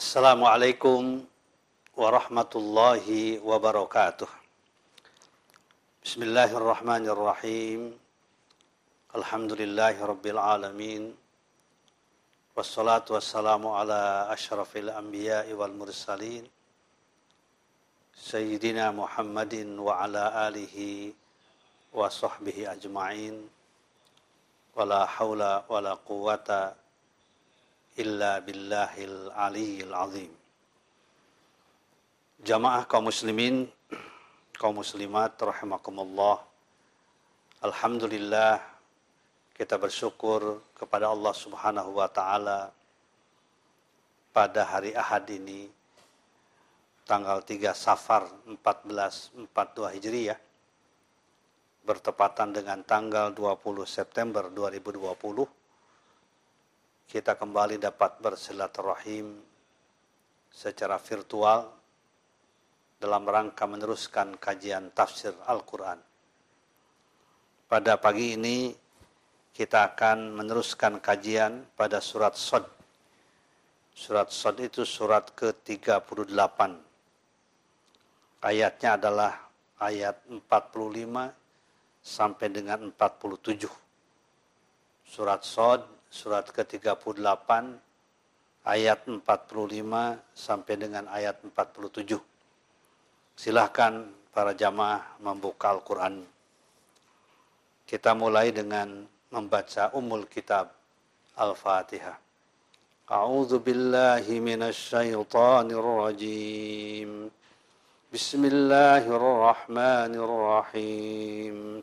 Assalamualaikum warahmatullahi wabarakatuh. Bismillahirrahmanirrahim. Alhamdulillahi rabbil alamin. Wassalatu wassalamu ala ashrafil anbiya'i wal mursalin. Sayyidina Muhammadin wa ala alihi wa sahbihi ajma'in. Wala hawla wala quwata illa billahil aliyyil azim. Jamaah kaum muslimin, kaum muslimat rahimakumullah. Alhamdulillah kita bersyukur kepada Allah Subhanahu wa taala pada hari Ahad ini tanggal 3 Safar 1442 Hijriah bertepatan dengan tanggal 20 September 2020 kita kembali dapat bersilaturahim secara virtual dalam rangka meneruskan kajian tafsir Al-Quran. Pada pagi ini kita akan meneruskan kajian pada surat Sod. Surat Sod itu surat ke-38. Ayatnya adalah ayat 45 sampai dengan 47. Surat Sod surat ke-38 ayat 45 sampai dengan ayat 47. Silahkan para jamaah membuka Al-Quran. Kita mulai dengan membaca umul kitab Al-Fatihah. A'udzu billahi minasyaitonir rajim. Bismillahirrahmanirrahim.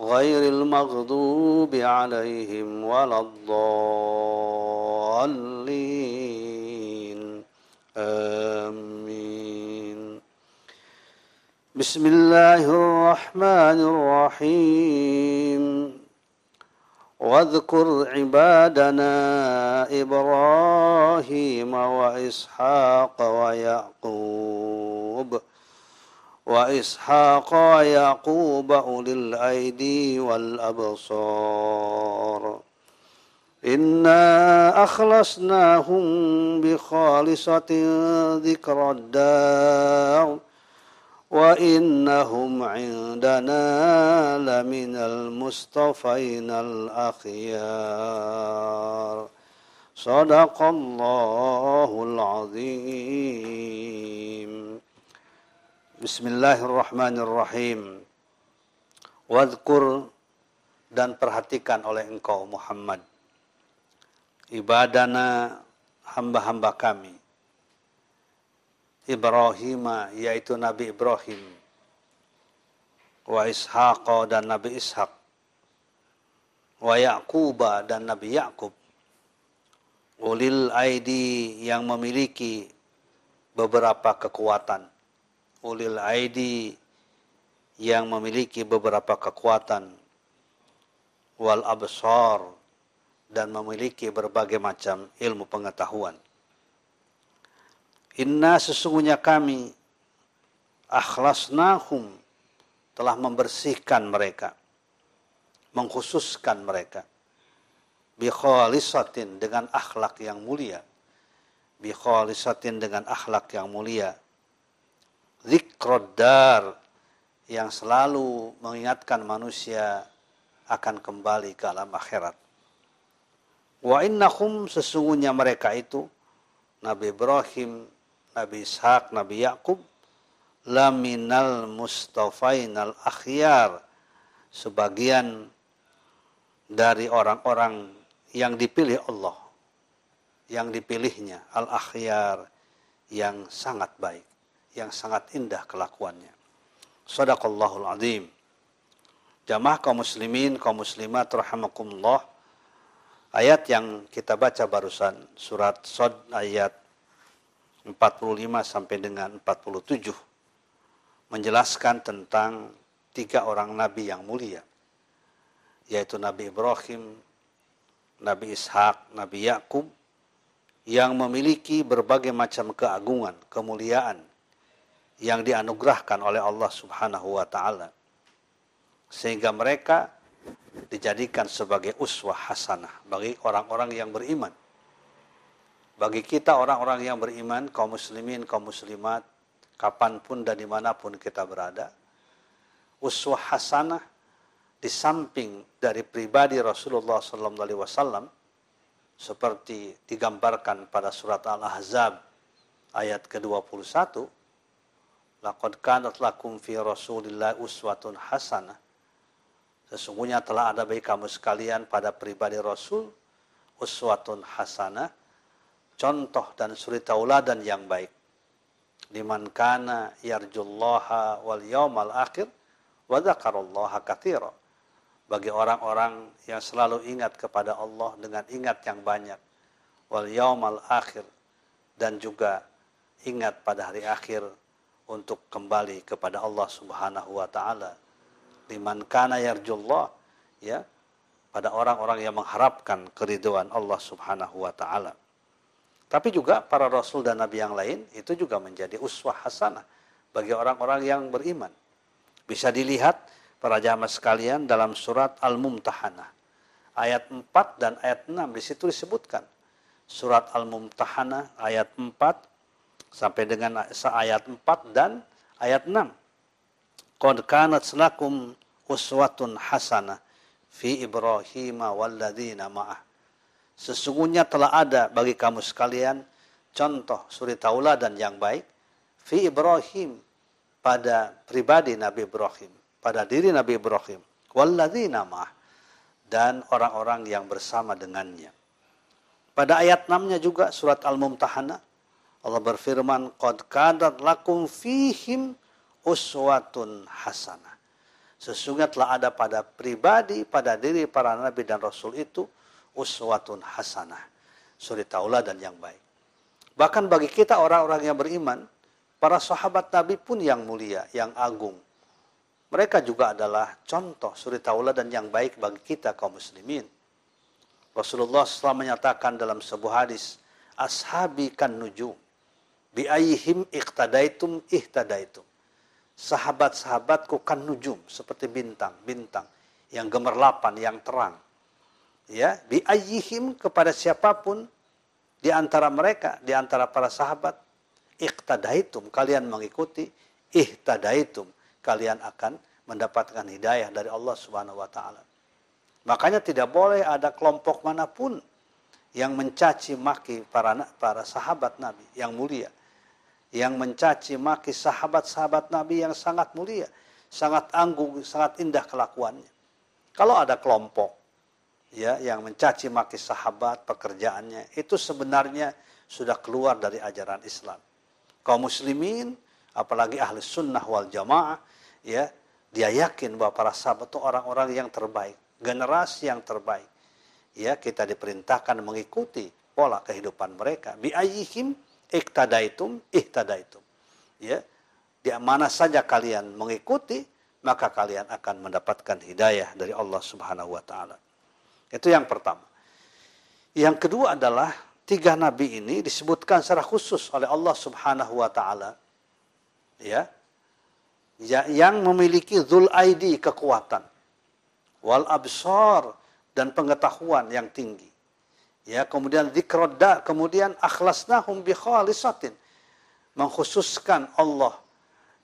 غير المغضوب عليهم ولا الضالين. آمين. بسم الله الرحمن الرحيم. واذكر عبادنا إبراهيم وإسحاق ويعقوب وإسحاق ويعقوب أولي الأيدي والأبصار. إنا أخلصناهم بخالصة ذكر الدار وإنهم عندنا لمن المصطفين الأخيار. صدق الله العظيم. Bismillahirrahmanirrahim. Wadkur dan perhatikan oleh engkau Muhammad. Ibadana hamba-hamba kami. Ibrahim yaitu Nabi Ibrahim. Wa Ishaq dan Nabi Ishaq. Wa Ya'qub dan Nabi Ya'qub. Ulil aidi yang memiliki beberapa kekuatan ulil aidi yang memiliki beberapa kekuatan wal absar dan memiliki berbagai macam ilmu pengetahuan. Inna sesungguhnya kami akhlasnahum telah membersihkan mereka, mengkhususkan mereka. Bi khalisatin dengan akhlak yang mulia, bi khalisatin dengan akhlak yang mulia zikroddar yang selalu mengingatkan manusia akan kembali ke alam akhirat. Wa innahum sesungguhnya mereka itu Nabi Ibrahim, Nabi Ishaq, Nabi Yakub laminal mustafainal akhyar sebagian dari orang-orang yang dipilih Allah yang dipilihnya al akhyar yang sangat baik yang sangat indah kelakuannya. Sadaqallahul azim. Jamaah kaum muslimin, kaum muslimat rahimakumullah. Ayat yang kita baca barusan surat Sod ayat 45 sampai dengan 47 menjelaskan tentang tiga orang nabi yang mulia yaitu Nabi Ibrahim, Nabi Ishak, Nabi Yakub yang memiliki berbagai macam keagungan, kemuliaan yang dianugerahkan oleh Allah Subhanahu wa taala. Sehingga mereka dijadikan sebagai uswah hasanah bagi orang-orang yang beriman. Bagi kita orang-orang yang beriman, kaum muslimin, kaum muslimat, kapan pun dan di mana pun kita berada. Uswah hasanah di samping dari pribadi Rasulullah SAW seperti digambarkan pada surat Al-Ahzab ayat ke-21 laqad kanat lakum fi Rasulillah uswatun hasanah. Sesungguhnya telah ada bagi kamu sekalian pada pribadi Rasul uswatun hasanah contoh dan suri tauladan yang baik. Liman kana yarjullaha wal yawmal akhir wa dzakarallaha bagi orang-orang yang selalu ingat kepada Allah dengan ingat yang banyak wal yaumal akhir dan juga ingat pada hari akhir untuk kembali kepada Allah Subhanahu wa taala liman kana yarjullah ya pada orang-orang yang mengharapkan keriduan Allah Subhanahu wa taala tapi juga para rasul dan nabi yang lain itu juga menjadi uswah hasanah bagi orang-orang yang beriman. Bisa dilihat para jamaah sekalian dalam surat Al-Mumtahanah. Ayat 4 dan ayat 6 di situ disebutkan. Surat Al-Mumtahanah ayat 4 sampai dengan ayat 4 dan ayat 6. Qad kanat lakum uswatun hasanah fi Ibrahim walladzina ma'ah Sesungguhnya telah ada bagi kamu sekalian contoh suri tauladan yang baik fi Ibrahim pada pribadi Nabi Ibrahim, pada diri Nabi Ibrahim, walladzina ma'ah dan orang-orang yang bersama dengannya. Pada ayat 6-nya juga surat Al-Mumtahanah Allah berfirman qad kadat lakum fihim uswatun hasanah. Sesungguhnya telah ada pada pribadi, pada diri para nabi dan rasul itu uswatun hasanah. Suri dan yang baik. Bahkan bagi kita orang-orang yang beriman, para sahabat Nabi pun yang mulia, yang agung. Mereka juga adalah contoh suri dan yang baik bagi kita kaum muslimin. Rasulullah SAW menyatakan dalam sebuah hadis, Ashabi kan nujum, biayihim iqtadaitum ihtadaitum. Sahabat-sahabatku kan nujum, seperti bintang-bintang yang gemerlapan, yang terang. Ya bi ayyihim kepada siapa pun di antara mereka di antara para sahabat. Iqtadaitum kalian mengikuti. Ihtadaitum kalian akan mendapatkan hidayah dari Allah Subhanahu wa taala. Makanya tidak boleh ada kelompok mana pun yang mencaci maki para para sahabat Nabi yang mulia, yang mencaci maki sahabat-sahabat Nabi yang sangat mulia, sangat anggung, sangat indah kelakuannya. Kalau ada kelompok ya yang mencaci maki sahabat pekerjaannya itu sebenarnya sudah keluar dari ajaran Islam. Kaum muslimin apalagi ahli sunnah wal jamaah ya dia yakin bahwa para sahabat itu orang-orang yang terbaik, generasi yang terbaik. Ya, kita diperintahkan mengikuti pola kehidupan mereka. Bi ayyihim iktadaitum ihtadaitum. Ya, di mana saja kalian mengikuti, maka kalian akan mendapatkan hidayah dari Allah Subhanahu wa taala. Itu yang pertama. Yang kedua adalah tiga nabi ini disebutkan secara khusus oleh Allah Subhanahu wa taala. Ya. ya yang memiliki zul aidi kekuatan wal absar dan pengetahuan yang tinggi. Ya, kemudian zikrodda, kemudian akhlasnahum bi khalisatin. Mengkhususkan Allah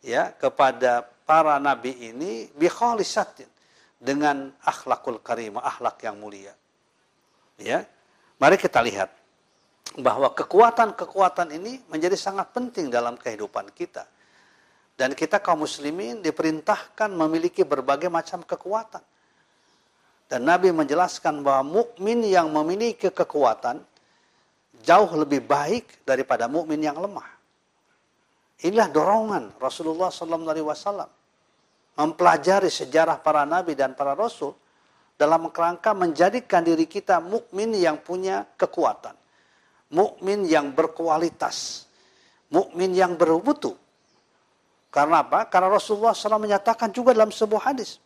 ya kepada para nabi ini bi khalisatin dengan akhlakul karimah, akhlak yang mulia. Ya. Mari kita lihat bahwa kekuatan-kekuatan ini menjadi sangat penting dalam kehidupan kita. Dan kita kaum muslimin diperintahkan memiliki berbagai macam kekuatan. Dan Nabi menjelaskan bahwa mukmin yang memiliki kekuatan jauh lebih baik daripada mukmin yang lemah. Inilah dorongan Rasulullah SAW mempelajari sejarah para nabi dan para rasul dalam kerangka menjadikan diri kita mukmin yang punya kekuatan, mukmin yang berkualitas, mukmin yang berwudu. Karena apa? Karena Rasulullah SAW menyatakan juga dalam sebuah hadis.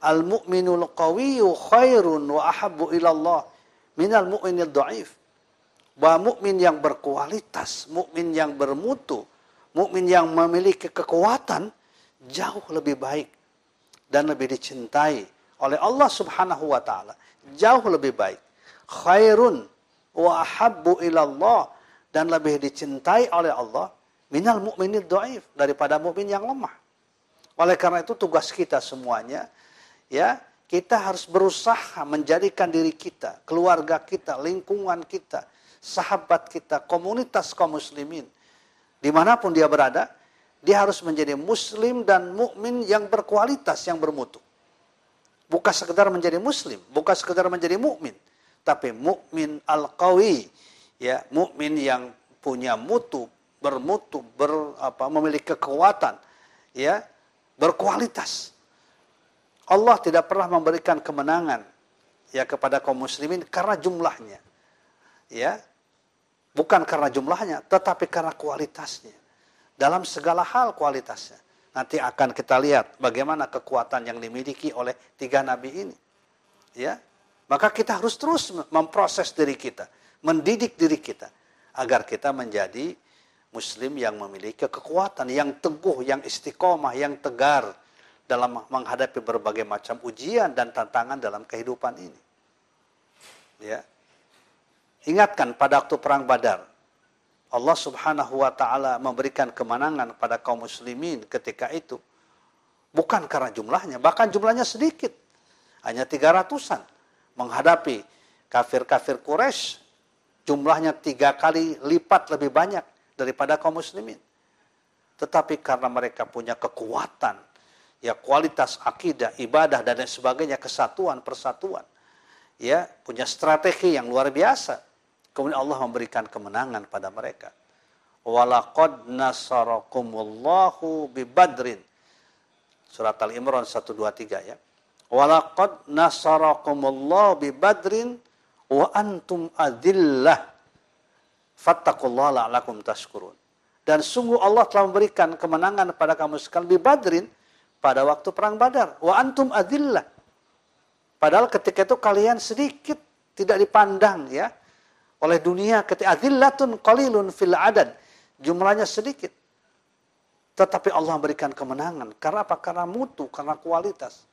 Al-mu'minul qawiyyu khairun wa ahabbu ilallah minal mu'minil da'if. Bahwa mukmin yang berkualitas, mukmin yang bermutu, mukmin yang memiliki kekuatan jauh lebih baik dan lebih dicintai oleh Allah Subhanahu wa taala. Jauh lebih baik. Khairun wa ahabbu ilallah dan lebih dicintai oleh Allah minal mu'minid dhaif daripada mukmin yang lemah. Oleh karena itu tugas kita semuanya ya, kita harus berusaha menjadikan diri kita, keluarga kita, lingkungan kita, sahabat kita, komunitas kaum muslimin di mana pun dia berada, dia harus menjadi muslim dan mukmin yang berkualitas, yang bermutu. Bukan sekedar menjadi muslim, bukan sekedar menjadi mukmin, tapi mukmin al-qawi, ya, mukmin yang punya mutu, bermutu, ber, apa, memiliki kekuatan, ya, berkualitas. Allah tidak pernah memberikan kemenangan ya kepada kaum muslimin karena jumlahnya. Ya. Bukan karena jumlahnya, tetapi karena kualitasnya. Dalam segala hal kualitasnya. Nanti akan kita lihat bagaimana kekuatan yang dimiliki oleh tiga nabi ini. Ya. Maka kita harus terus memproses diri kita, mendidik diri kita agar kita menjadi muslim yang memiliki kekuatan, yang teguh, yang istiqomah, yang tegar dalam menghadapi berbagai macam ujian dan tantangan dalam kehidupan ini. Ya. Ingatkan pada waktu perang Badar, Allah Subhanahu wa taala memberikan kemenangan pada kaum muslimin ketika itu. Bukan karena jumlahnya, bahkan jumlahnya sedikit. Hanya 300-an menghadapi kafir-kafir Quraisy jumlahnya tiga kali lipat lebih banyak daripada kaum muslimin. Tetapi karena mereka punya kekuatan, ya kualitas akidah, ibadah dan lain sebagainya, kesatuan, persatuan, ya punya strategi yang luar biasa. Kemudian Allah memberikan kemenangan pada mereka. Walaqad nasarakumullahu bi Badrin. Surat Al-Imran 123 ya. Walaqad nasarakumullahu bi Badrin wa antum adillah Fattakullah la'alakum tashkurun. Dan sungguh Allah telah memberikan kemenangan pada kamu sekalian di Badrin pada waktu perang Badar. Wa antum adillah. Padahal ketika itu kalian sedikit tidak dipandang ya oleh dunia ketika adillatun qalilun fil adad. Jumlahnya sedikit. Tetapi Allah memberikan kemenangan. Karena apa? Karena mutu, karena kualitas.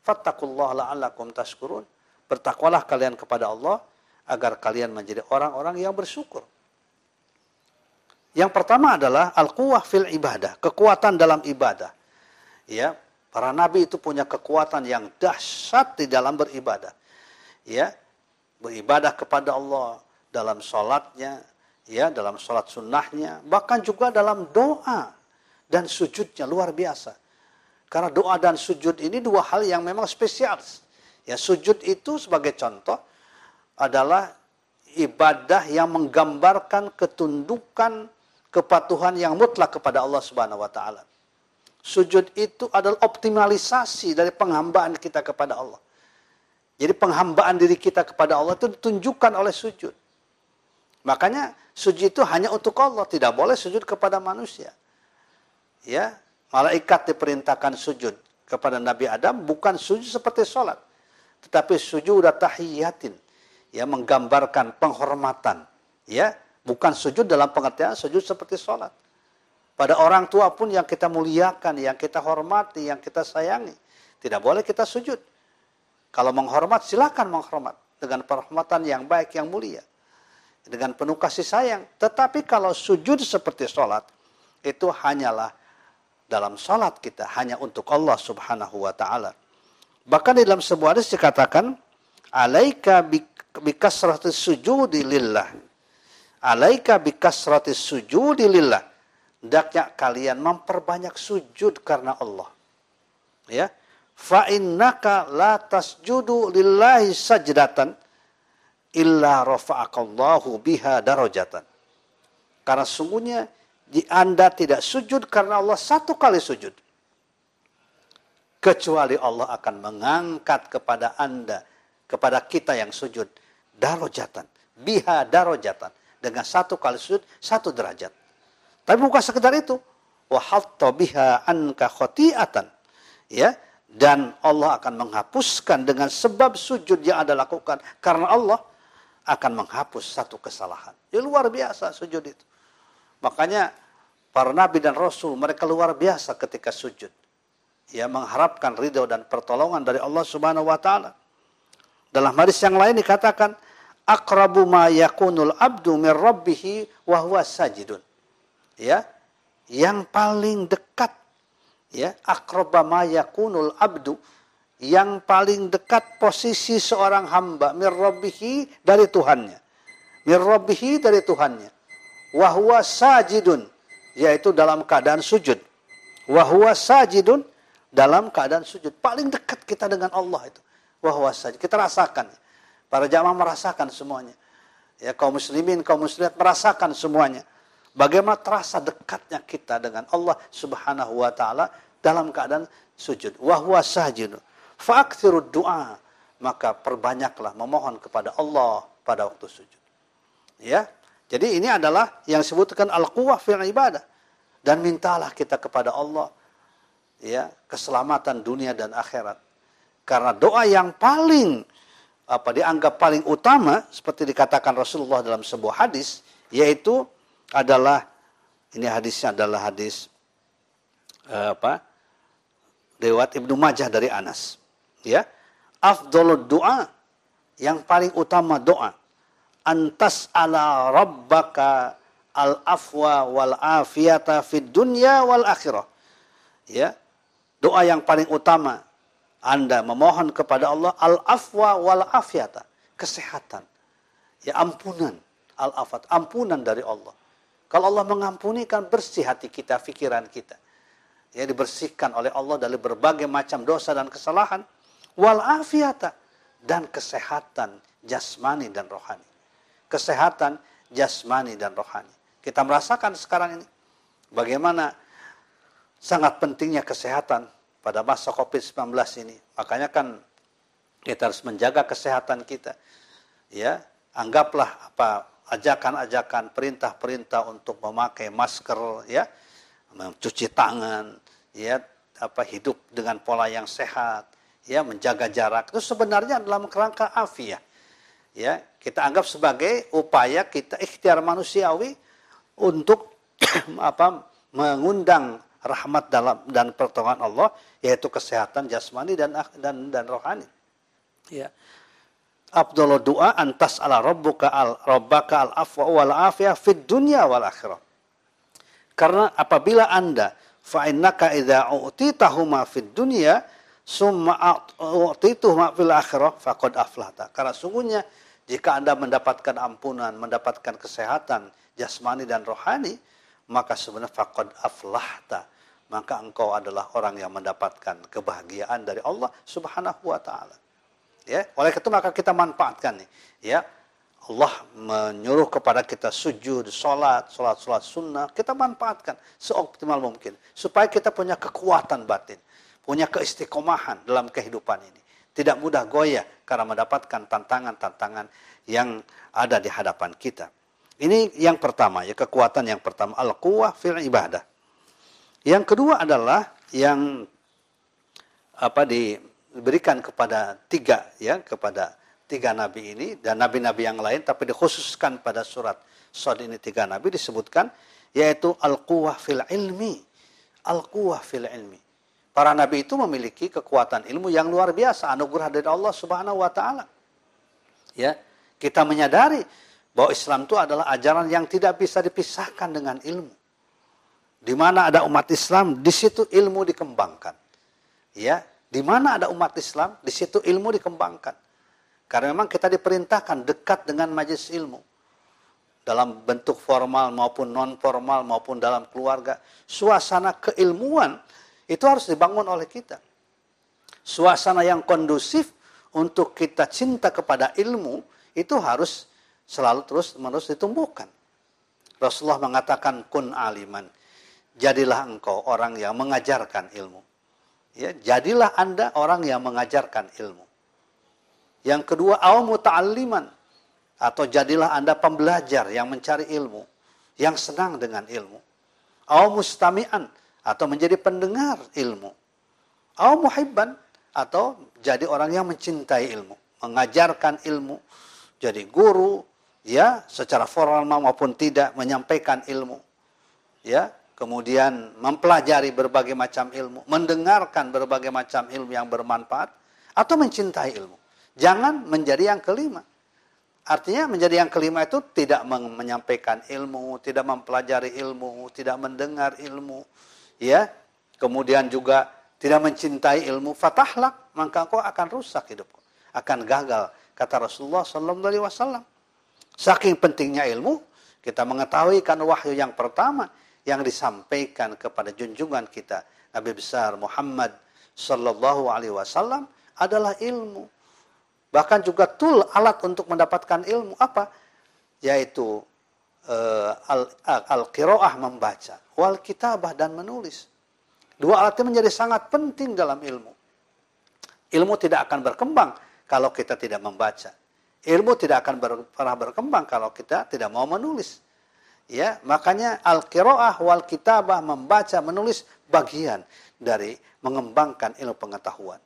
Fattakullah la'alakum tashkurun. Bertakwalah kalian kepada Allah agar kalian menjadi orang-orang yang bersyukur. Yang pertama adalah al-quwah fil ibadah, kekuatan dalam ibadah. Ya, para nabi itu punya kekuatan yang dahsyat di dalam beribadah. Ya, beribadah kepada Allah dalam sholatnya, ya, dalam sholat sunnahnya, bahkan juga dalam doa dan sujudnya luar biasa. Karena doa dan sujud ini dua hal yang memang spesial. Ya, sujud itu sebagai contoh adalah ibadah yang menggambarkan ketundukan kepatuhan yang mutlak kepada Allah Subhanahu wa taala. Sujud itu adalah optimalisasi dari penghambaan kita kepada Allah. Jadi penghambaan diri kita kepada Allah itu ditunjukkan oleh sujud. Makanya sujud itu hanya untuk Allah, tidak boleh sujud kepada manusia. Ya, malaikat diperintahkan sujud kepada Nabi Adam bukan sujud seperti sholat, tetapi sujud tahiyatin, ya menggambarkan penghormatan, ya Bukan sujud dalam pengertian sujud seperti sholat. Pada orang tua pun yang kita muliakan, yang kita hormati, yang kita sayangi. Tidak boleh kita sujud. Kalau menghormat, silakan menghormat. Dengan penghormatan yang baik, yang mulia. Dengan penuh kasih sayang. Tetapi kalau sujud seperti sholat, itu hanyalah dalam sholat kita. Hanya untuk Allah subhanahu wa ta'ala. Bahkan di dalam sebuah hadis dikatakan, Alaika bikasrati sujudi lillah alaika bikasrati sujudi lillah. Hendaknya kalian memperbanyak sujud karena Allah. Ya. Fa innaka la tasjudu lillahi sajdatan illa rafa'akallahu biha darajatan. Karena sungguhnya di Anda tidak sujud karena Allah satu kali sujud. Kecuali Allah akan mengangkat kepada Anda, kepada kita yang sujud, darojatan. Biha darojatan dengan satu kali sujud, satu derajat. Tapi bukan sekedar itu. Wa hatta biha anka khoti'atan. Ya, dan Allah akan menghapuskan dengan sebab sujud yang Anda lakukan karena Allah akan menghapus satu kesalahan. Ya luar biasa sujud itu. Makanya para nabi dan rasul mereka luar biasa ketika sujud. Ya mengharapkan ridho dan pertolongan dari Allah Subhanahu wa taala. Dalam hadis yang lain dikatakan akrabu ma yakunul abdu min rabbih wa huwa sajidun. Ya, yang paling dekat ya akraba ma yakunul abdu yang paling dekat posisi seorang hamba min rabbih dari Tuhannya. Min rabbih dari Tuhannya. Wa huwa sajidun yaitu dalam keadaan sujud. Wa huwa sajidun dalam keadaan sujud. Paling dekat kita dengan Allah itu. Wa huwa sajid. Kita rasakan. Para jamaah merasakan semuanya. Ya, kaum muslimin, kaum muslimat merasakan semuanya. Bagaimana terasa dekatnya kita dengan Allah Subhanahu wa taala dalam keadaan sujud. Wa huwa sajid. Fa'aktsirud du'a. Maka perbanyaklah memohon kepada Allah pada waktu sujud. Ya. Jadi ini adalah yang disebutkan al-quwwah fil ibadah. Dan mintalah kita kepada Allah ya, keselamatan dunia dan akhirat. Karena doa yang paling apa dianggap paling utama seperti dikatakan Rasulullah dalam sebuah hadis yaitu adalah ini hadisnya adalah hadis uh, apa? Lewat Ibnu Majah dari Anas. Ya. Afdolud doa yang paling utama doa. Antas ala rabbaka al afwa wal afiyata fid dunya wal akhirah ya. Doa yang paling utama anda memohon kepada Allah al-afwa wal afiyata, kesehatan. Ya ampunan, al-afat, ampunan dari Allah. Kalau Allah mengampuni kan bersih hati kita, pikiran kita. Ya dibersihkan oleh Allah dari berbagai macam dosa dan kesalahan. Wal afiyata dan kesehatan jasmani dan rohani. Kesehatan jasmani dan rohani. Kita merasakan sekarang ini bagaimana sangat pentingnya kesehatan pada masa COVID-19 ini. Makanya kan kita harus menjaga kesehatan kita. Ya, anggaplah apa ajakan-ajakan, perintah-perintah untuk memakai masker, ya, mencuci tangan, ya, apa hidup dengan pola yang sehat, ya, menjaga jarak. Itu sebenarnya dalam kerangka afiah. Ya, kita anggap sebagai upaya kita ikhtiar manusiawi untuk apa mengundang rahmat dalam dan pertolongan Allah yaitu kesehatan jasmani dan dan dan rohani. Ya. Abdullah doa antas ala rabbuka al rabbaka al afwa wal afiyah fid dunya wal akhirah. Karena apabila Anda fa innaka idza utitahuma fid dunya summa utituhuma fil akhirah faqad aflahta. Karena sungguhnya jika Anda mendapatkan ampunan, mendapatkan kesehatan jasmani dan rohani, maka sebenarnya faqad aflahta maka engkau adalah orang yang mendapatkan kebahagiaan dari Allah Subhanahu wa taala. Ya, oleh itu maka kita manfaatkan nih, ya. Allah menyuruh kepada kita sujud, sholat, sholat, sholat sunnah, kita manfaatkan seoptimal mungkin. Supaya kita punya kekuatan batin, punya keistiqomahan dalam kehidupan ini. Tidak mudah goyah karena mendapatkan tantangan-tantangan yang ada di hadapan kita. Ini yang pertama ya kekuatan yang pertama al-quwah fil ibadah. Yang kedua adalah yang apa diberikan kepada tiga ya kepada tiga nabi ini dan nabi-nabi yang lain tapi dikhususkan pada surat Sod ini tiga nabi disebutkan yaitu al-quwah fil ilmi. Al-quwah fil ilmi. Para nabi itu memiliki kekuatan ilmu yang luar biasa anugerah dari Allah Subhanahu wa taala. Ya, kita menyadari bahwa Islam itu adalah ajaran yang tidak bisa dipisahkan dengan ilmu. Di mana ada umat Islam, di situ ilmu dikembangkan. Ya, di mana ada umat Islam, di situ ilmu dikembangkan. Karena memang kita diperintahkan dekat dengan majelis ilmu. Dalam bentuk formal maupun non formal maupun dalam keluarga, suasana keilmuan itu harus dibangun oleh kita. Suasana yang kondusif untuk kita cinta kepada ilmu itu harus selalu terus menerus ditumbuhkan. Rasulullah mengatakan kun aliman. Jadilah engkau orang yang mengajarkan ilmu. Ya, jadilah Anda orang yang mengajarkan ilmu. Yang kedua, awam muta'alliman. Atau jadilah Anda pembelajar yang mencari ilmu. Yang senang dengan ilmu. au mustami'an atau menjadi pendengar ilmu. Au muhibban atau jadi orang yang mencintai ilmu, mengajarkan ilmu, jadi guru, ya, secara formal maupun tidak menyampaikan ilmu. Ya, kemudian mempelajari berbagai macam ilmu, mendengarkan berbagai macam ilmu yang bermanfaat atau mencintai ilmu. Jangan menjadi yang kelima. Artinya menjadi yang kelima itu tidak menyampaikan ilmu, tidak mempelajari ilmu, tidak mendengar ilmu, ya. Kemudian juga tidak mencintai ilmu, fatahlak, maka kau akan rusak hidupku, akan gagal, kata Rasulullah sallallahu alaihi wasallam. Saking pentingnya ilmu, kita mengetahui kan wahyu yang pertama yang disampaikan kepada junjungan kita Nabi besar Muhammad sallallahu alaihi wasallam adalah ilmu. Bahkan juga tool alat untuk mendapatkan ilmu apa? Yaitu uh, al-qiraah al membaca, wal kitabah dan menulis. Dua alat ini menjadi sangat penting dalam ilmu. Ilmu tidak akan berkembang kalau kita tidak membaca. Ilmu tidak akan pernah berkembang kalau kita tidak mau menulis. Ya, makanya al-qiraah wal kitabah membaca, menulis bagian dari mengembangkan ilmu pengetahuan.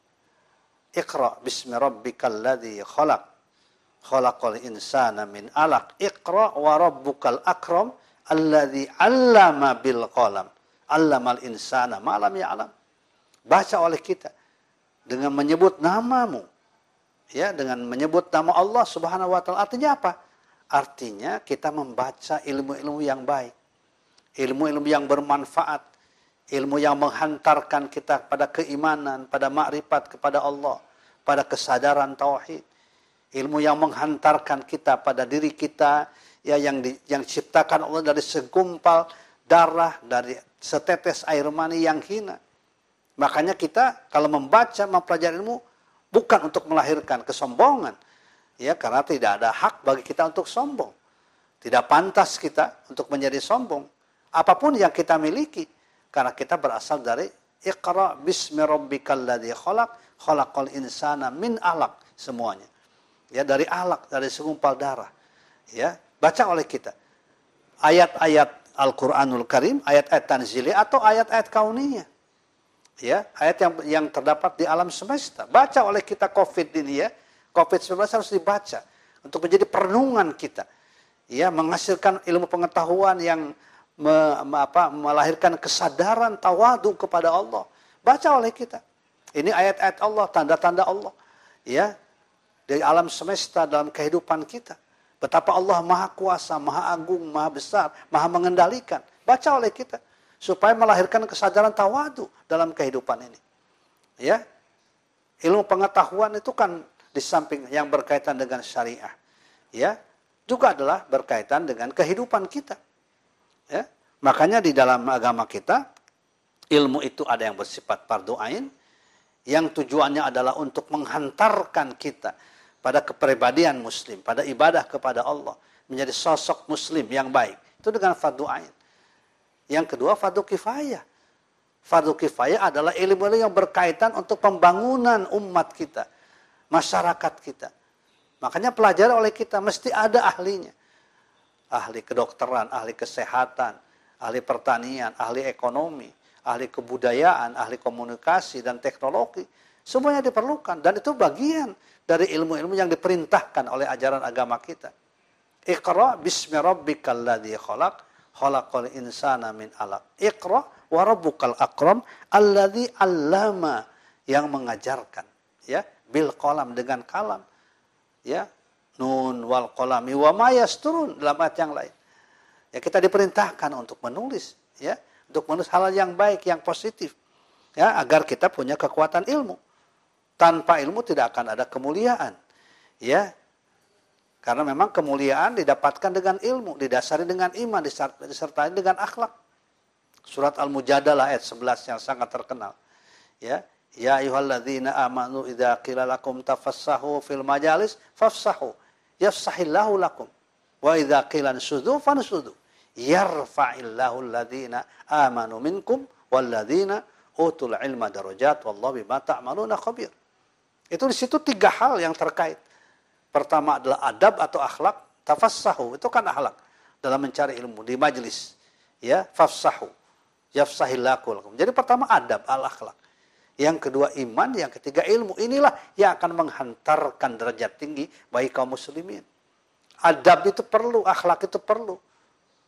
Iqra bismi rabbikal ladzi khalaq. Khalaqal insana min alaq. Iqra wa rabbukal akram alladzi 'allama bil qalam. 'Allamal insana ma lam ya'lam. Baca oleh kita dengan menyebut namamu. Ya, dengan menyebut nama Allah Subhanahu wa taala. Artinya apa? Artinya kita membaca ilmu-ilmu yang baik. Ilmu-ilmu yang bermanfaat ilmu yang menghantarkan kita pada keimanan, pada makrifat kepada Allah, pada kesadaran tauhid. Ilmu yang menghantarkan kita pada diri kita ya yang di, yang diciptakan Allah dari segumpal darah, dari setetes air mani yang hina. Makanya kita kalau membaca, mempelajari ilmu bukan untuk melahirkan kesombongan. Ya, karena tidak ada hak bagi kita untuk sombong. Tidak pantas kita untuk menjadi sombong. Apa pun yang kita miliki, karena kita berasal dari Iqra bismi rabbikal ladzi khalaq khalaqal insana min alaq semuanya. Ya dari alaq, dari segumpal darah. Ya, baca oleh kita. Ayat-ayat Al-Qur'anul Karim, ayat-ayat tanzili atau ayat-ayat kauniyah. Ya, ayat yang yang terdapat di alam semesta. Baca oleh kita Covid ini ya. Covid-19 harus dibaca untuk menjadi perenungan kita. Ya, menghasilkan ilmu pengetahuan yang me, me, apa, melahirkan kesadaran tawadu kepada Allah. Baca oleh kita. Ini ayat-ayat Allah, tanda-tanda Allah. Ya, dari alam semesta dalam kehidupan kita. Betapa Allah maha kuasa, maha agung, maha besar, maha mengendalikan. Baca oleh kita. Supaya melahirkan kesadaran tawadu dalam kehidupan ini. Ya, ilmu pengetahuan itu kan di samping yang berkaitan dengan syariah. Ya, juga adalah berkaitan dengan kehidupan kita. Ya. Makanya di dalam agama kita ilmu itu ada yang bersifat fardu ain yang tujuannya adalah untuk menghantarkan kita pada kepribadian muslim, pada ibadah kepada Allah, menjadi sosok muslim yang baik. Itu dengan fardu ain. Yang kedua fardu kifayah. Fardu kifayah adalah ilmu yang berkaitan untuk pembangunan umat kita, masyarakat kita. Makanya pelajari oleh kita mesti ada ahlinya ahli kedokteran, ahli kesehatan, ahli pertanian, ahli ekonomi, ahli kebudayaan, ahli komunikasi dan teknologi. Semuanya diperlukan dan itu bagian dari ilmu-ilmu yang diperintahkan oleh ajaran agama kita. Iqra bismi rabbikal ladzi khalaq khalaqal insana min alaq. Iqra wa rabbukal akram alladzi 'allama yang mengajarkan ya bil qalam dengan kalam ya nun wal kolami wa mayas turun dalam ayat yang lain. Ya kita diperintahkan untuk menulis ya, untuk menulis hal yang baik, yang positif. Ya, agar kita punya kekuatan ilmu. Tanpa ilmu tidak akan ada kemuliaan. Ya. Karena memang kemuliaan didapatkan dengan ilmu, didasari dengan iman, disertai dengan akhlak. Surat Al-Mujadalah ayat 11 yang sangat terkenal. Ya, Ya ayyuhalladzina amanu idza qila lakum tafassahu fil majalis fafsahu yafsahillahu lakum. Wa idza qila sudu fansudu. Yarfa'illahu alladhina amanu minkum walladhina utul ilma darajat wallahu bima ta'maluna khabir. Itu di situ tiga hal yang terkait. Pertama adalah adab atau akhlak, tafassahu itu kan akhlak dalam mencari ilmu di majelis. Ya, fafsahu. yafsahillahu Jadi pertama adab al-akhlak. Yang kedua iman, yang ketiga ilmu. Inilah yang akan menghantarkan derajat tinggi bagi kaum muslimin. Adab itu perlu, akhlak itu perlu.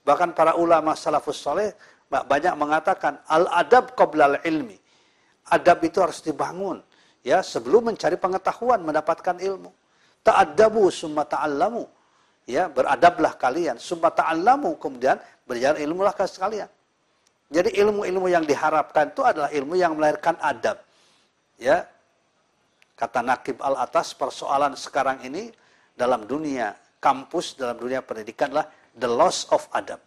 Bahkan para ulama salafus soleh banyak mengatakan al-adab qoblal ilmi. Adab itu harus dibangun ya sebelum mencari pengetahuan, mendapatkan ilmu. Ta'addabu summa ta'allamu. Ya, beradablah kalian, summa ta'allamu kemudian berjalan ilmulah sekalian. Jadi ilmu-ilmu yang diharapkan itu adalah ilmu yang melahirkan adab. Ya. Kata Nakib Al-Atas, persoalan sekarang ini dalam dunia kampus, dalam dunia pendidikan adalah the loss of adab.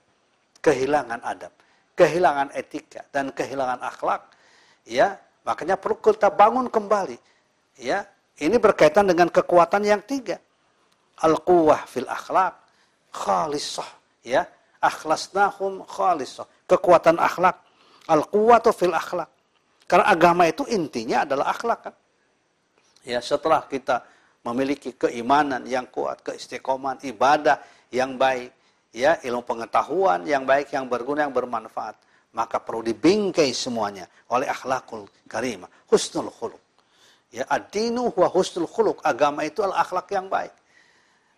Kehilangan adab, kehilangan etika dan kehilangan akhlak. Ya, makanya perlu kita bangun kembali. Ya, ini berkaitan dengan kekuatan yang tiga. Al-quwah fil akhlak, khalisah, ya. Akhlasnahum khalisah kekuatan akhlak. Al-quwatu fil akhlak. Karena agama itu intinya adalah akhlak kan. Ya, setelah kita memiliki keimanan yang kuat, keistiqoman, ibadah yang baik, ya, ilmu pengetahuan yang baik, yang berguna, yang bermanfaat, maka perlu dibingkai semuanya oleh akhlakul karimah, husnul khuluq. Ya, ad-dinu huwa husnul khuluq. Agama itu adalah akhlak yang baik.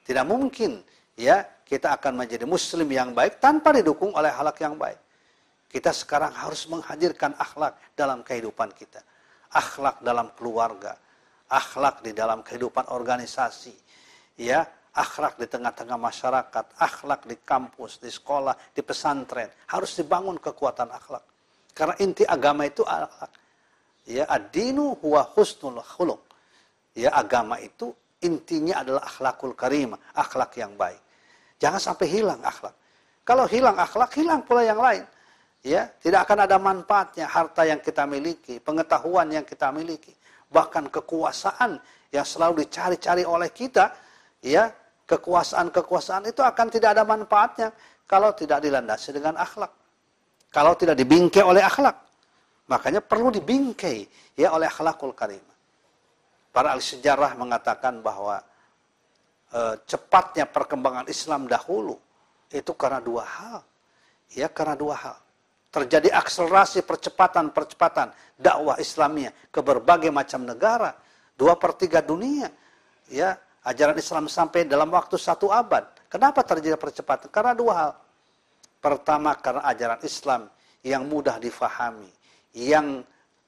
Tidak mungkin ya kita akan menjadi muslim yang baik tanpa didukung oleh akhlak yang baik. Kita sekarang harus menghadirkan akhlak dalam kehidupan kita. Akhlak dalam keluarga, akhlak di dalam kehidupan organisasi, ya, akhlak di tengah-tengah masyarakat, akhlak di kampus, di sekolah, di pesantren. Harus dibangun kekuatan akhlak. Karena inti agama itu akhlak. Ya, ad-dinu huwa husnul khuluq. Ya, agama itu intinya adalah akhlakul karimah, akhlak yang baik. Jangan sampai hilang akhlak. Kalau hilang akhlak, hilang pula yang lain ya tidak akan ada manfaatnya harta yang kita miliki, pengetahuan yang kita miliki, bahkan kekuasaan yang selalu dicari-cari oleh kita, ya kekuasaan-kekuasaan itu akan tidak ada manfaatnya kalau tidak dilandasi dengan akhlak. Kalau tidak dibingkai oleh akhlak. Makanya perlu dibingkai ya oleh akhlakul karim. Para ahli sejarah mengatakan bahwa e, cepatnya perkembangan Islam dahulu itu karena dua hal. Ya, karena dua hal terjadi akselerasi percepatan-percepatan dakwah Islamnya ke berbagai macam negara, dua per tiga dunia, ya ajaran Islam sampai dalam waktu satu abad. Kenapa terjadi percepatan? Karena dua hal. Pertama karena ajaran Islam yang mudah difahami, yang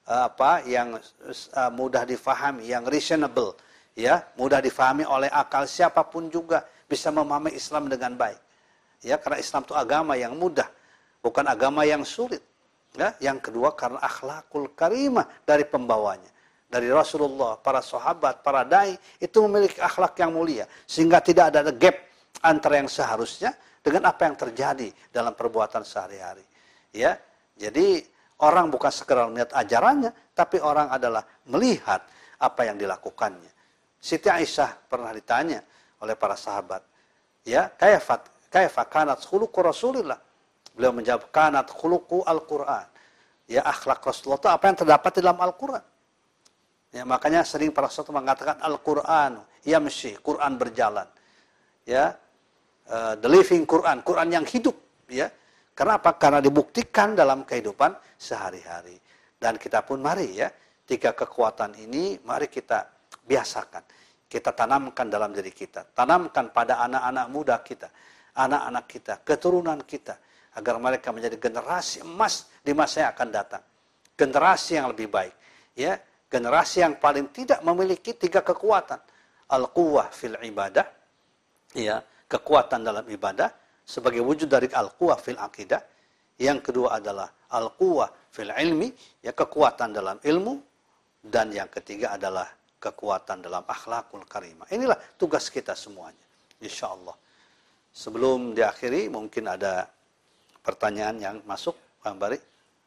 eh, apa, yang uh, mudah difahami, yang reasonable, ya mudah difahami oleh akal siapa pun juga bisa memahami Islam dengan baik. Ya karena Islam itu agama yang mudah bukan agama yang sulit. Ya, yang kedua karena akhlakul karimah dari pembawanya. Dari Rasulullah, para sahabat, para dai itu memiliki akhlak yang mulia sehingga tidak ada gap antara yang seharusnya dengan apa yang terjadi dalam perbuatan sehari-hari. Ya. Jadi orang bukan sekedar melihat ajarannya, tapi orang adalah melihat apa yang dilakukannya. Siti Aisyah pernah ditanya oleh para sahabat, ya, kayafat kayfa kanat khuluqu Rasulillah? Beliau menjawab, kanat khuluku Al-Quran. Ya akhlak Rasulullah itu apa yang terdapat di dalam Al-Quran. Ya, makanya sering para sahabat mengatakan Al-Quran, yamshi, Quran berjalan. Ya, uh, the living Quran, Quran yang hidup. Ya, Kenapa? Karena dibuktikan dalam kehidupan sehari-hari. Dan kita pun mari ya, tiga kekuatan ini mari kita biasakan. Kita tanamkan dalam diri kita. Tanamkan pada anak-anak muda kita. Anak-anak kita, keturunan kita agar mereka menjadi generasi emas di masa yang akan datang. Generasi yang lebih baik. Ya, generasi yang paling tidak memiliki tiga kekuatan. Al-quwah fil ibadah, ya, kekuatan dalam ibadah sebagai wujud dari al-quwah fil akidah. Yang kedua adalah al-quwah fil ilmi, ya kekuatan dalam ilmu dan yang ketiga adalah kekuatan dalam akhlakul karimah. Inilah tugas kita semuanya. Insya Allah. Sebelum diakhiri mungkin ada pertanyaan yang masuk, Pak Bari?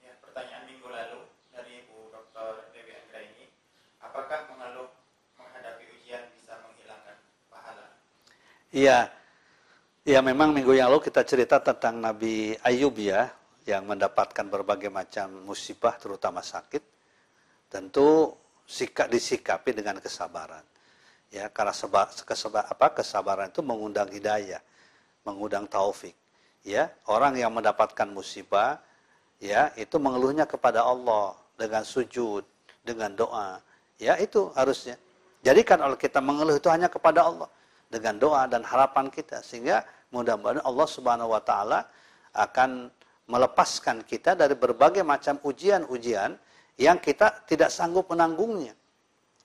Ya, pertanyaan minggu lalu dari Ibu Dr. Dewi ini, apakah mengeluh menghadapi ujian bisa menghilangkan pahala? Iya, ya memang minggu yang lalu kita cerita tentang Nabi Ayub ya, yang mendapatkan berbagai macam musibah, terutama sakit. Tentu sikap disikapi dengan kesabaran. Ya, karena seba, keseba, apa, kesabaran itu mengundang hidayah, mengundang taufik ya orang yang mendapatkan musibah ya itu mengeluhnya kepada Allah dengan sujud, dengan doa. Ya itu harusnya. Jadikan kalau kita mengeluh itu hanya kepada Allah dengan doa dan harapan kita sehingga mudah-mudahan Allah Subhanahu wa taala akan melepaskan kita dari berbagai macam ujian-ujian yang kita tidak sanggup menanggungnya.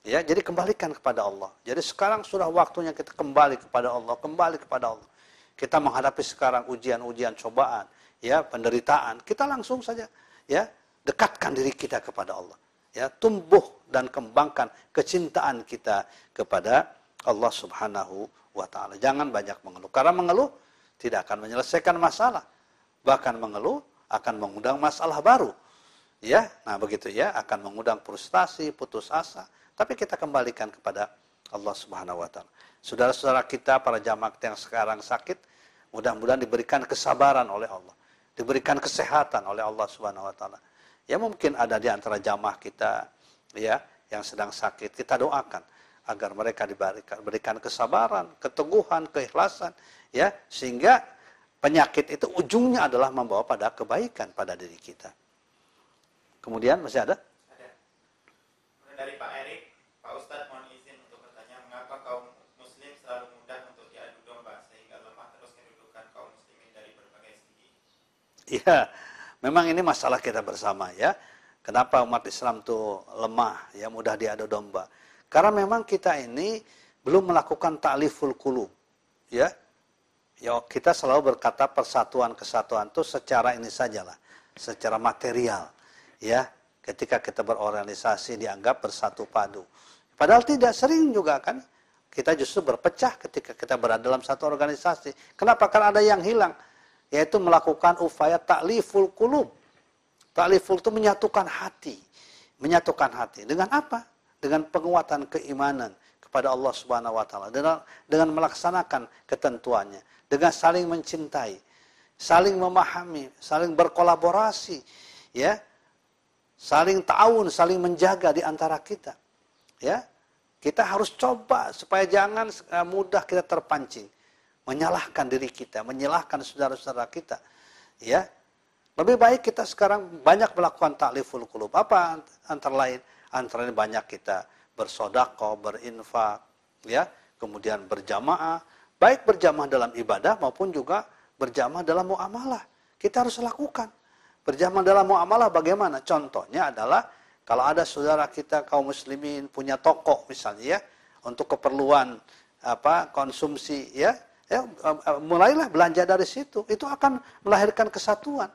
Ya, jadi kembalikan kepada Allah. Jadi sekarang sudah waktunya kita kembali kepada Allah, kembali kepada Allah. Kita menghadapi sekarang ujian-ujian cobaan, ya, penderitaan. Kita langsung saja ya, dekatkan diri kita kepada Allah. Ya, tumbuh dan kembangkan kecintaan kita kepada Allah Subhanahu wa taala. Jangan banyak mengeluh. Karena mengeluh tidak akan menyelesaikan masalah. Bahkan mengeluh akan mengundang masalah baru. Ya, nah begitu ya, akan mengundang frustasi, putus asa tapi kita kembalikan kepada Allah Subhanahu wa taala. Saudara-saudara kita para jamaah yang sekarang sakit, mudah-mudahan diberikan kesabaran oleh Allah, diberikan kesehatan oleh Allah Subhanahu wa taala. Ya mungkin ada di antara jamaah kita ya yang sedang sakit, kita doakan agar mereka diberikan kesabaran, keteguhan, keikhlasan ya sehingga penyakit itu ujungnya adalah membawa pada kebaikan pada diri kita. Kemudian masih ada? Ada. Dari Pak Erik, Pak Ustadz mohon izin untuk bertanya mengapa kaum muslim selalu mudah untuk diadu domba sehingga lemah terus kedudukan kaum muslimin dari berbagai segi? Iya, memang ini masalah kita bersama ya. Kenapa umat Islam itu lemah, ya mudah diadu domba? Karena memang kita ini belum melakukan ta'liful kulub. Ya, ya kita selalu berkata persatuan kesatuan itu secara ini sajalah, secara material. Ya, ketika kita berorganisasi dianggap bersatu padu. Padahal tidak sering juga kan kita justru berpecah ketika kita berada dalam satu organisasi. Kenapa? Karena ada yang hilang, yaitu melakukan upaya takliful kulub. Takliful itu menyatukan hati, menyatukan hati. Dengan apa? Dengan penguatan keimanan kepada Allah Subhanahu wa taala dengan dengan melaksanakan ketentuannya, dengan saling mencintai, saling memahami, saling berkolaborasi, ya. Saling ta'awun, saling menjaga di antara kita. Ya, kita harus coba supaya jangan eh, mudah kita terpancing, menyalahkan diri kita, menyalahkan saudara-saudara kita. Ya, lebih baik kita sekarang banyak melakukan takliful kulub. Apa antara lain? Antara lain banyak kita bersodako, berinfak, ya, kemudian berjamaah, baik berjamaah dalam ibadah maupun juga berjamaah dalam muamalah. Kita harus lakukan. Berjamaah dalam muamalah bagaimana? Contohnya adalah kalau ada saudara kita kaum muslimin punya toko misalnya ya untuk keperluan apa konsumsi ya, ya mulailah belanja dari situ. Itu akan melahirkan kesatuan.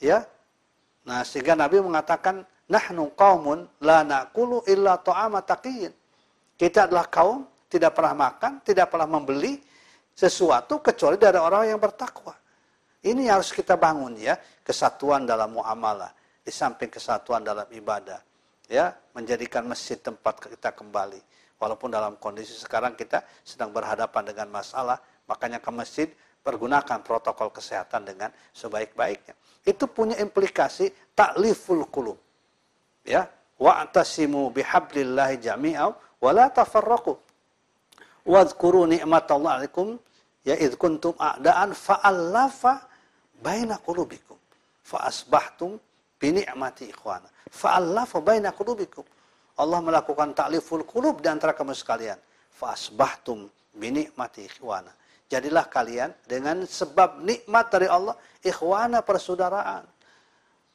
Ya. Nah, sehingga Nabi mengatakan nahnu qaumun la naqulu illa ta'ama taqiyin. Kita adalah kaum tidak pernah makan, tidak pernah membeli sesuatu kecuali dari orang yang bertakwa. Ini harus kita bangun ya, kesatuan dalam muamalah di samping kesatuan dalam ibadah. Ya, menjadikan masjid tempat kita kembali. Walaupun dalam kondisi sekarang kita sedang berhadapan dengan masalah, makanya ke masjid pergunakan protokol kesehatan dengan sebaik-baiknya. Itu punya implikasi takliful kulub. Ya, wa'tasimu bihablillahi jami'au wa la tafarraqu. Wadhkuru ni'matallahi alaikum ya id kuntum a'daan fa'allafa baina qulubikum fa asbahtum bini'mati ikhwana. Fa'allafa baina qulubikum. Allah melakukan ta'liful qulub di antara kamu sekalian. Fa asbahtum bini'mati ikhwana. Jadilah kalian dengan sebab nikmat dari Allah ikhwana persaudaraan.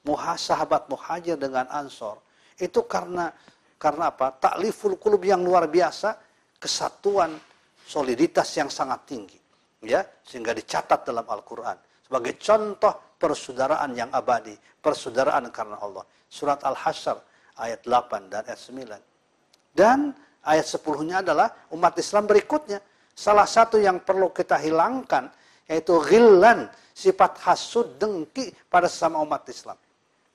Muha, sahabat muhajir dengan ansor. Itu karena karena apa? Ta'liful qulub yang luar biasa, kesatuan, soliditas yang sangat tinggi. Ya, sehingga dicatat dalam Al-Qur'an sebagai contoh persaudaraan yang abadi, persaudaraan karena Allah. Surat Al-Hasyr ayat 8 dan ayat 9. Dan ayat 10-nya adalah umat Islam berikutnya. Salah satu yang perlu kita hilangkan yaitu ghillan, sifat hasud dengki pada sesama umat Islam.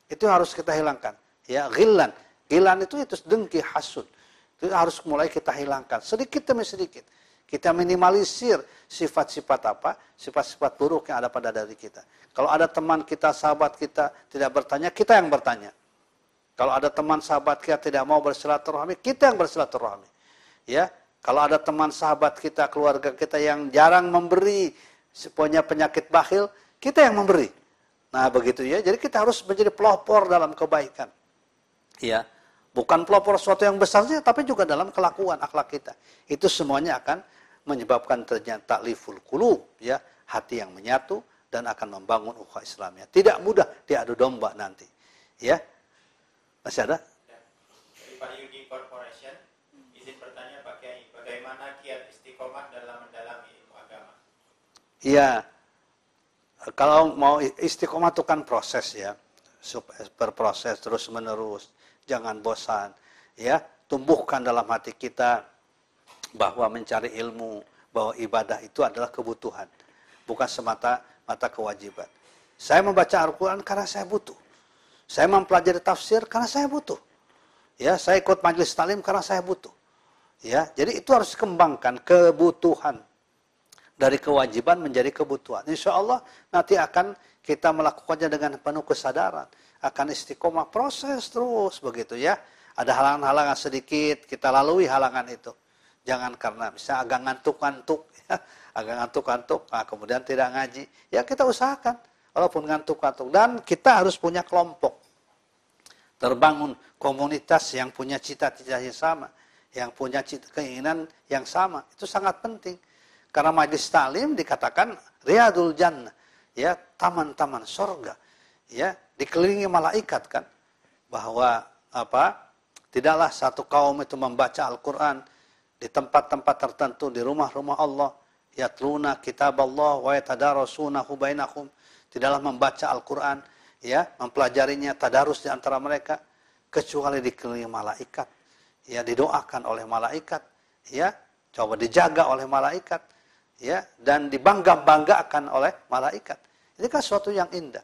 Itu harus kita hilangkan. Ya, ghillan. Ghillan itu itu dengki hasud. Itu harus mulai kita hilangkan sedikit demi sedikit. Kita minimalisir sifat-sifat apa? Sifat-sifat buruk yang ada pada diri kita. Kalau ada teman kita, sahabat kita tidak bertanya, kita yang bertanya. Kalau ada teman sahabat kita tidak mau bersilaturahmi, kita yang bersilaturahmi. Ya, kalau ada teman sahabat kita, keluarga kita yang jarang memberi, punya penyakit bakhil, kita yang memberi. Nah, begitu ya. Jadi kita harus menjadi pelopor dalam kebaikan. Ya. Bukan pelopor sesuatu yang besar saja, tapi juga dalam kelakuan akhlak kita. Itu semuanya akan menyebabkan ternyata takliful kulub, ya, hati yang menyatu dan akan membangun ukhuwah Islamnya. Tidak mudah diadu domba nanti. Ya. Masih ada? Dari Pak Yudi Corporation, izin bertanya Pak Kiai, bagaimana kiat istiqomah dalam mendalami ilmu agama? Iya. Kalau mau istiqomah itu kan proses ya. Berproses terus menerus jangan bosan, ya, tumbuhkan dalam hati kita bahwa mencari ilmu, bahwa ibadah itu adalah kebutuhan, bukan semata mata kewajiban. Saya membaca Al-Quran karena saya butuh. Saya mempelajari tafsir karena saya butuh. Ya, saya ikut majelis talim karena saya butuh. Ya, jadi itu harus dikembangkan kebutuhan dari kewajiban menjadi kebutuhan. Insya Allah nanti akan kita melakukannya dengan penuh kesadaran akan istiqomah proses terus begitu ya. Ada halangan-halangan sedikit, kita lalui halangan itu. Jangan karena bisa agak ngantuk-ngantuk, ya. agak ngantuk-ngantuk, nah, kemudian tidak ngaji. Ya kita usahakan, walaupun ngantuk-ngantuk. Dan kita harus punya kelompok. Terbangun komunitas yang punya cita-cita yang sama, yang punya cita, keinginan yang sama. Itu sangat penting. Karena majlis talim dikatakan riadul jannah, ya taman-taman sorga. Ya, dikelilingi malaikat kan bahwa apa tidaklah satu kaum itu membaca Al-Qur'an di tempat-tempat tertentu di rumah-rumah Allah yatluna kitab Allah wa yatadarasunahu bainahum. Tidaklah membaca Al-Qur'an ya mempelajarinya tadarus di antara mereka kecuali dikelilingi malaikat ya didoakan oleh malaikat ya coba dijaga oleh malaikat ya dan dibangga-banggakan oleh malaikat. Ini kan suatu yang indah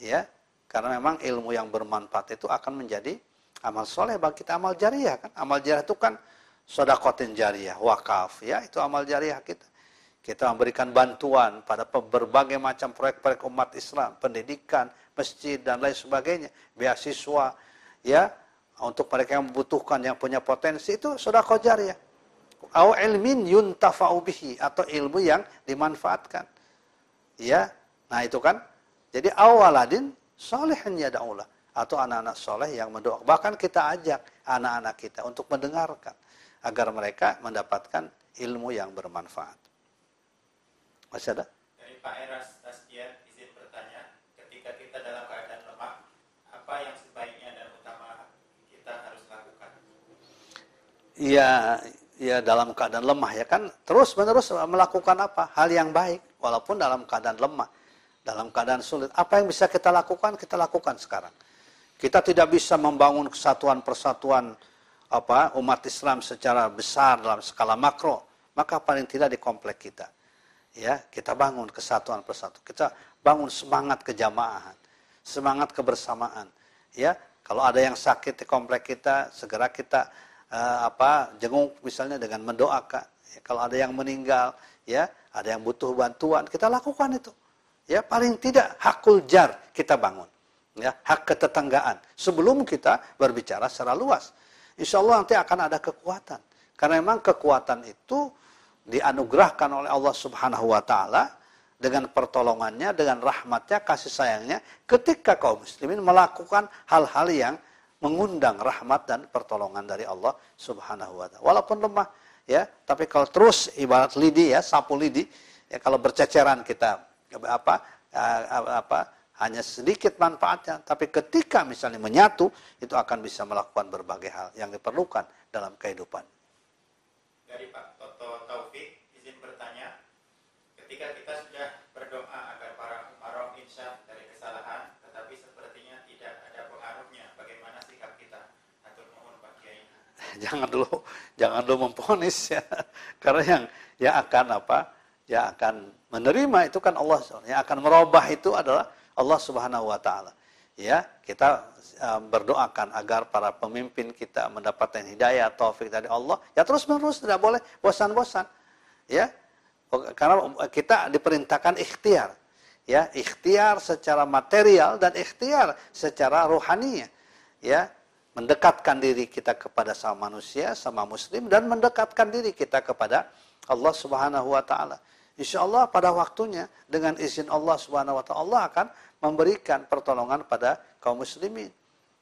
ya karena memang ilmu yang bermanfaat itu akan menjadi amal soleh bagi kita. Amal jariah kan. Amal jariah itu kan sodakotin jariah, wakaf ya itu amal jariah kita. Kita memberikan bantuan pada berbagai macam proyek-proyek umat Islam, pendidikan, masjid dan lain sebagainya, beasiswa ya untuk mereka yang membutuhkan yang punya potensi itu sodako jariah. Au ilmin yuntafa'u bihi atau ilmu yang dimanfaatkan. Ya. Nah, itu kan. Jadi awaladin Solehan yada'ullah. Atau anak-anak soleh yang mendoakan. Bahkan kita ajak anak-anak kita untuk mendengarkan. Agar mereka mendapatkan ilmu yang bermanfaat. Masih ada? Dari Pak Eras Tasdian izin bertanya. Ketika kita dalam keadaan lemah, apa yang sebaiknya dan utama kita harus lakukan? Iya, ya dalam keadaan lemah ya kan terus menerus melakukan apa hal yang baik walaupun dalam keadaan lemah dalam keadaan sulit. Apa yang bisa kita lakukan, kita lakukan sekarang. Kita tidak bisa membangun kesatuan persatuan apa umat Islam secara besar dalam skala makro, maka paling tidak di komplek kita. Ya, kita bangun kesatuan persatuan. Kita bangun semangat kejamaahan, semangat kebersamaan. Ya, kalau ada yang sakit di komplek kita, segera kita uh, apa jenguk misalnya dengan mendoakan. Ya, kalau ada yang meninggal, ya, ada yang butuh bantuan, kita lakukan itu. Ya, paling tidak hakul jar kita bangun. Ya, hak ketetanggaan. Sebelum kita berbicara secara luas. Insya Allah nanti akan ada kekuatan. Karena memang kekuatan itu dianugerahkan oleh Allah Subhanahu wa taala dengan pertolongannya, dengan rahmatnya, kasih sayangnya ketika kaum muslimin melakukan hal-hal yang mengundang rahmat dan pertolongan dari Allah Subhanahu wa taala. Walaupun lemah ya, tapi kalau terus ibarat lidi ya, sapu lidi, ya kalau berceceran kita apa apa hanya sedikit manfaatnya, tapi ketika misalnya menyatu itu akan bisa melakukan berbagai hal yang diperlukan dalam kehidupan. Dari Pak Toto Taufik izin bertanya, ketika kita sudah berdoa agar para umarok insya dari kesalahan, tetapi sepertinya tidak ada pengaruhnya, bagaimana sikap kita? Atur mohon Pak Kiai. jangan dulu, jangan dulu memponis ya, karena yang yang akan apa? yang akan menerima itu kan Allah yang akan merubah itu adalah Allah Subhanahu wa taala. Ya, kita uh, berdoakan agar para pemimpin kita mendapatkan hidayah taufik dari Allah. Ya terus menerus tidak boleh bosan-bosan. Ya. Karena kita diperintahkan ikhtiar. Ya, ikhtiar secara material dan ikhtiar secara rohani. Ya, mendekatkan diri kita kepada sama manusia, sama muslim dan mendekatkan diri kita kepada Allah Subhanahu wa taala. insya Allah pada waktunya dengan izin Allah Subhanahu wa taala akan memberikan pertolongan pada kaum muslimin,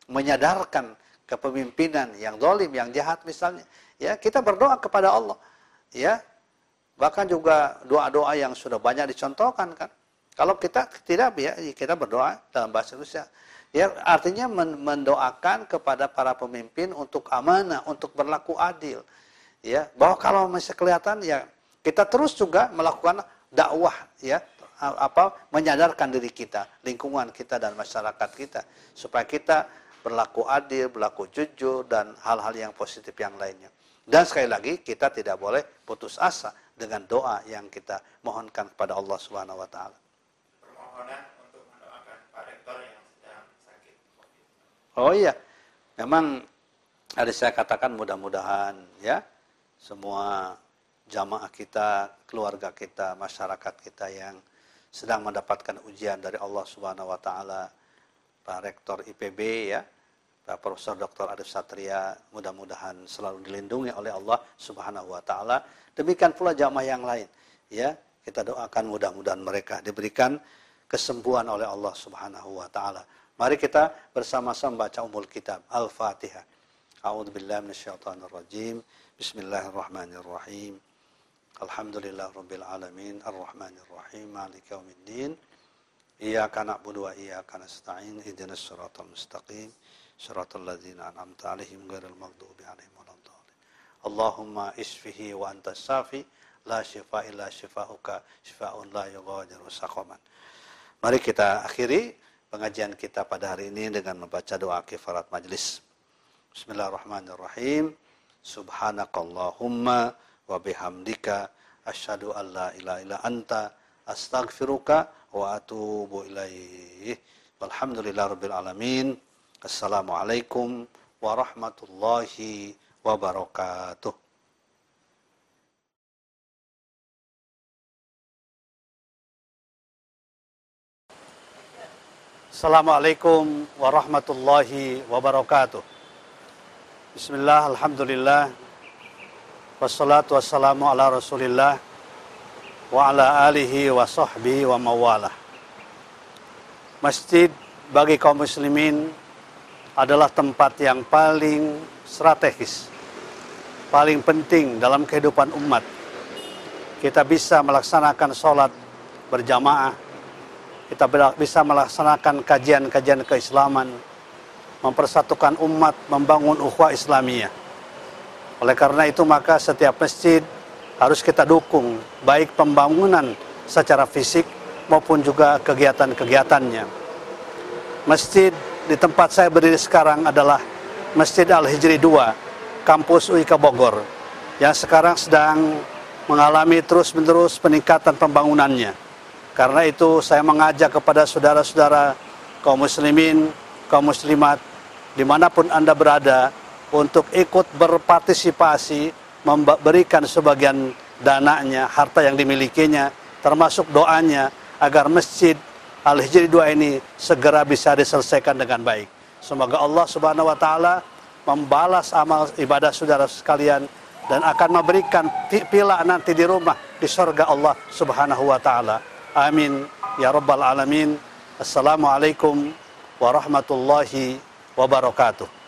menyadarkan kepemimpinan yang dolim, yang jahat misalnya. Ya, kita berdoa kepada Allah. Ya, bahkan juga doa-doa yang sudah banyak dicontohkan kan. Kalau kita tidak ya kita berdoa dalam bahasa Indonesia. Ya, artinya mendoakan kepada para pemimpin untuk amanah, untuk berlaku adil. Ya, bahwa kalau masih kelihatan ya kita terus juga melakukan dakwah ya apa menyadarkan diri kita, lingkungan kita dan masyarakat kita supaya kita berlaku adil, berlaku jujur dan hal-hal yang positif yang lainnya. Dan sekali lagi kita tidak boleh putus asa dengan doa yang kita mohonkan kepada Allah Subhanahu wa taala. Permohonan Oh iya, memang ada saya katakan mudah-mudahan ya semua jamaah kita, keluarga kita, masyarakat kita yang sedang mendapatkan ujian dari Allah Subhanahu wa taala, Pak Rektor IPB ya, Pak Profesor Dr. Arif Satria, mudah-mudahan selalu dilindungi oleh Allah Subhanahu wa taala. Demikian pula jamaah yang lain ya. Kita doakan mudah-mudahan mereka diberikan kesembuhan oleh Allah Subhanahu wa taala. Mari kita bersama-sama baca umul kitab Al-Fatihah. A'udzu billahi minasyaitonir rajim. Bismillahirrahmanirrahim. Alhamdulillah rabbil alamin arrahmanir rahim maliki yaumiddin. Iyyaka na'budu wa iyyaka nasta'in ihdinas siratal mustaqim siratal ladzina an'amta 'alaihim ghairil maghdubi 'alaihim waladdallin. Allahumma isfihi wa antas safi la shifa illa shifauka shifaa'un la yughadiru saqaman. Mari kita akhiri pengajian kita pada hari ini dengan membaca doa kifarat majlis. Bismillahirrahmanirrahim. Subhanakallahumma wa bihamdika asyhadu an la ilaha illa anta astaghfiruka wa atubu ilaih. Walhamdulillahirabbil alamin. Assalamualaikum warahmatullahi wabarakatuh. Assalamualaikum warahmatullahi wabarakatuh. Bismillah, Alhamdulillah. Wassalatu wassalamu ala rasulillah wa ala alihi wa sahbihi wa mawalah. Masjid bagi kaum muslimin adalah tempat yang paling strategis, paling penting dalam kehidupan umat. Kita bisa melaksanakan sholat berjamaah, kita bisa melaksanakan kajian-kajian keislaman, mempersatukan umat, membangun ukhuwah Islamiyah. Oleh karena itu maka setiap masjid harus kita dukung baik pembangunan secara fisik maupun juga kegiatan-kegiatannya. Masjid di tempat saya berdiri sekarang adalah Masjid Al-Hijri 2, kampus UIK Bogor, yang sekarang sedang mengalami terus-menerus peningkatan pembangunannya karena itu saya mengajak kepada saudara-saudara kaum muslimin, kaum muslimat, di mana pun Anda berada, untuk ikut berpartisipasi, memberikan sebagian dananya, harta yang dimilikinya, termasuk doanya, agar masjid Al-Hijri 2 ini segera bisa diselesaikan dengan baik. Semoga Allah Subhanahu wa taala membalas amal ibadah saudara sekalian dan akan memberikan pila nanti di rumah di surga Allah Subhanahu wa taala. Amin ya rabbal alamin. Assalamualaikum warahmatullahi wabarakatuh.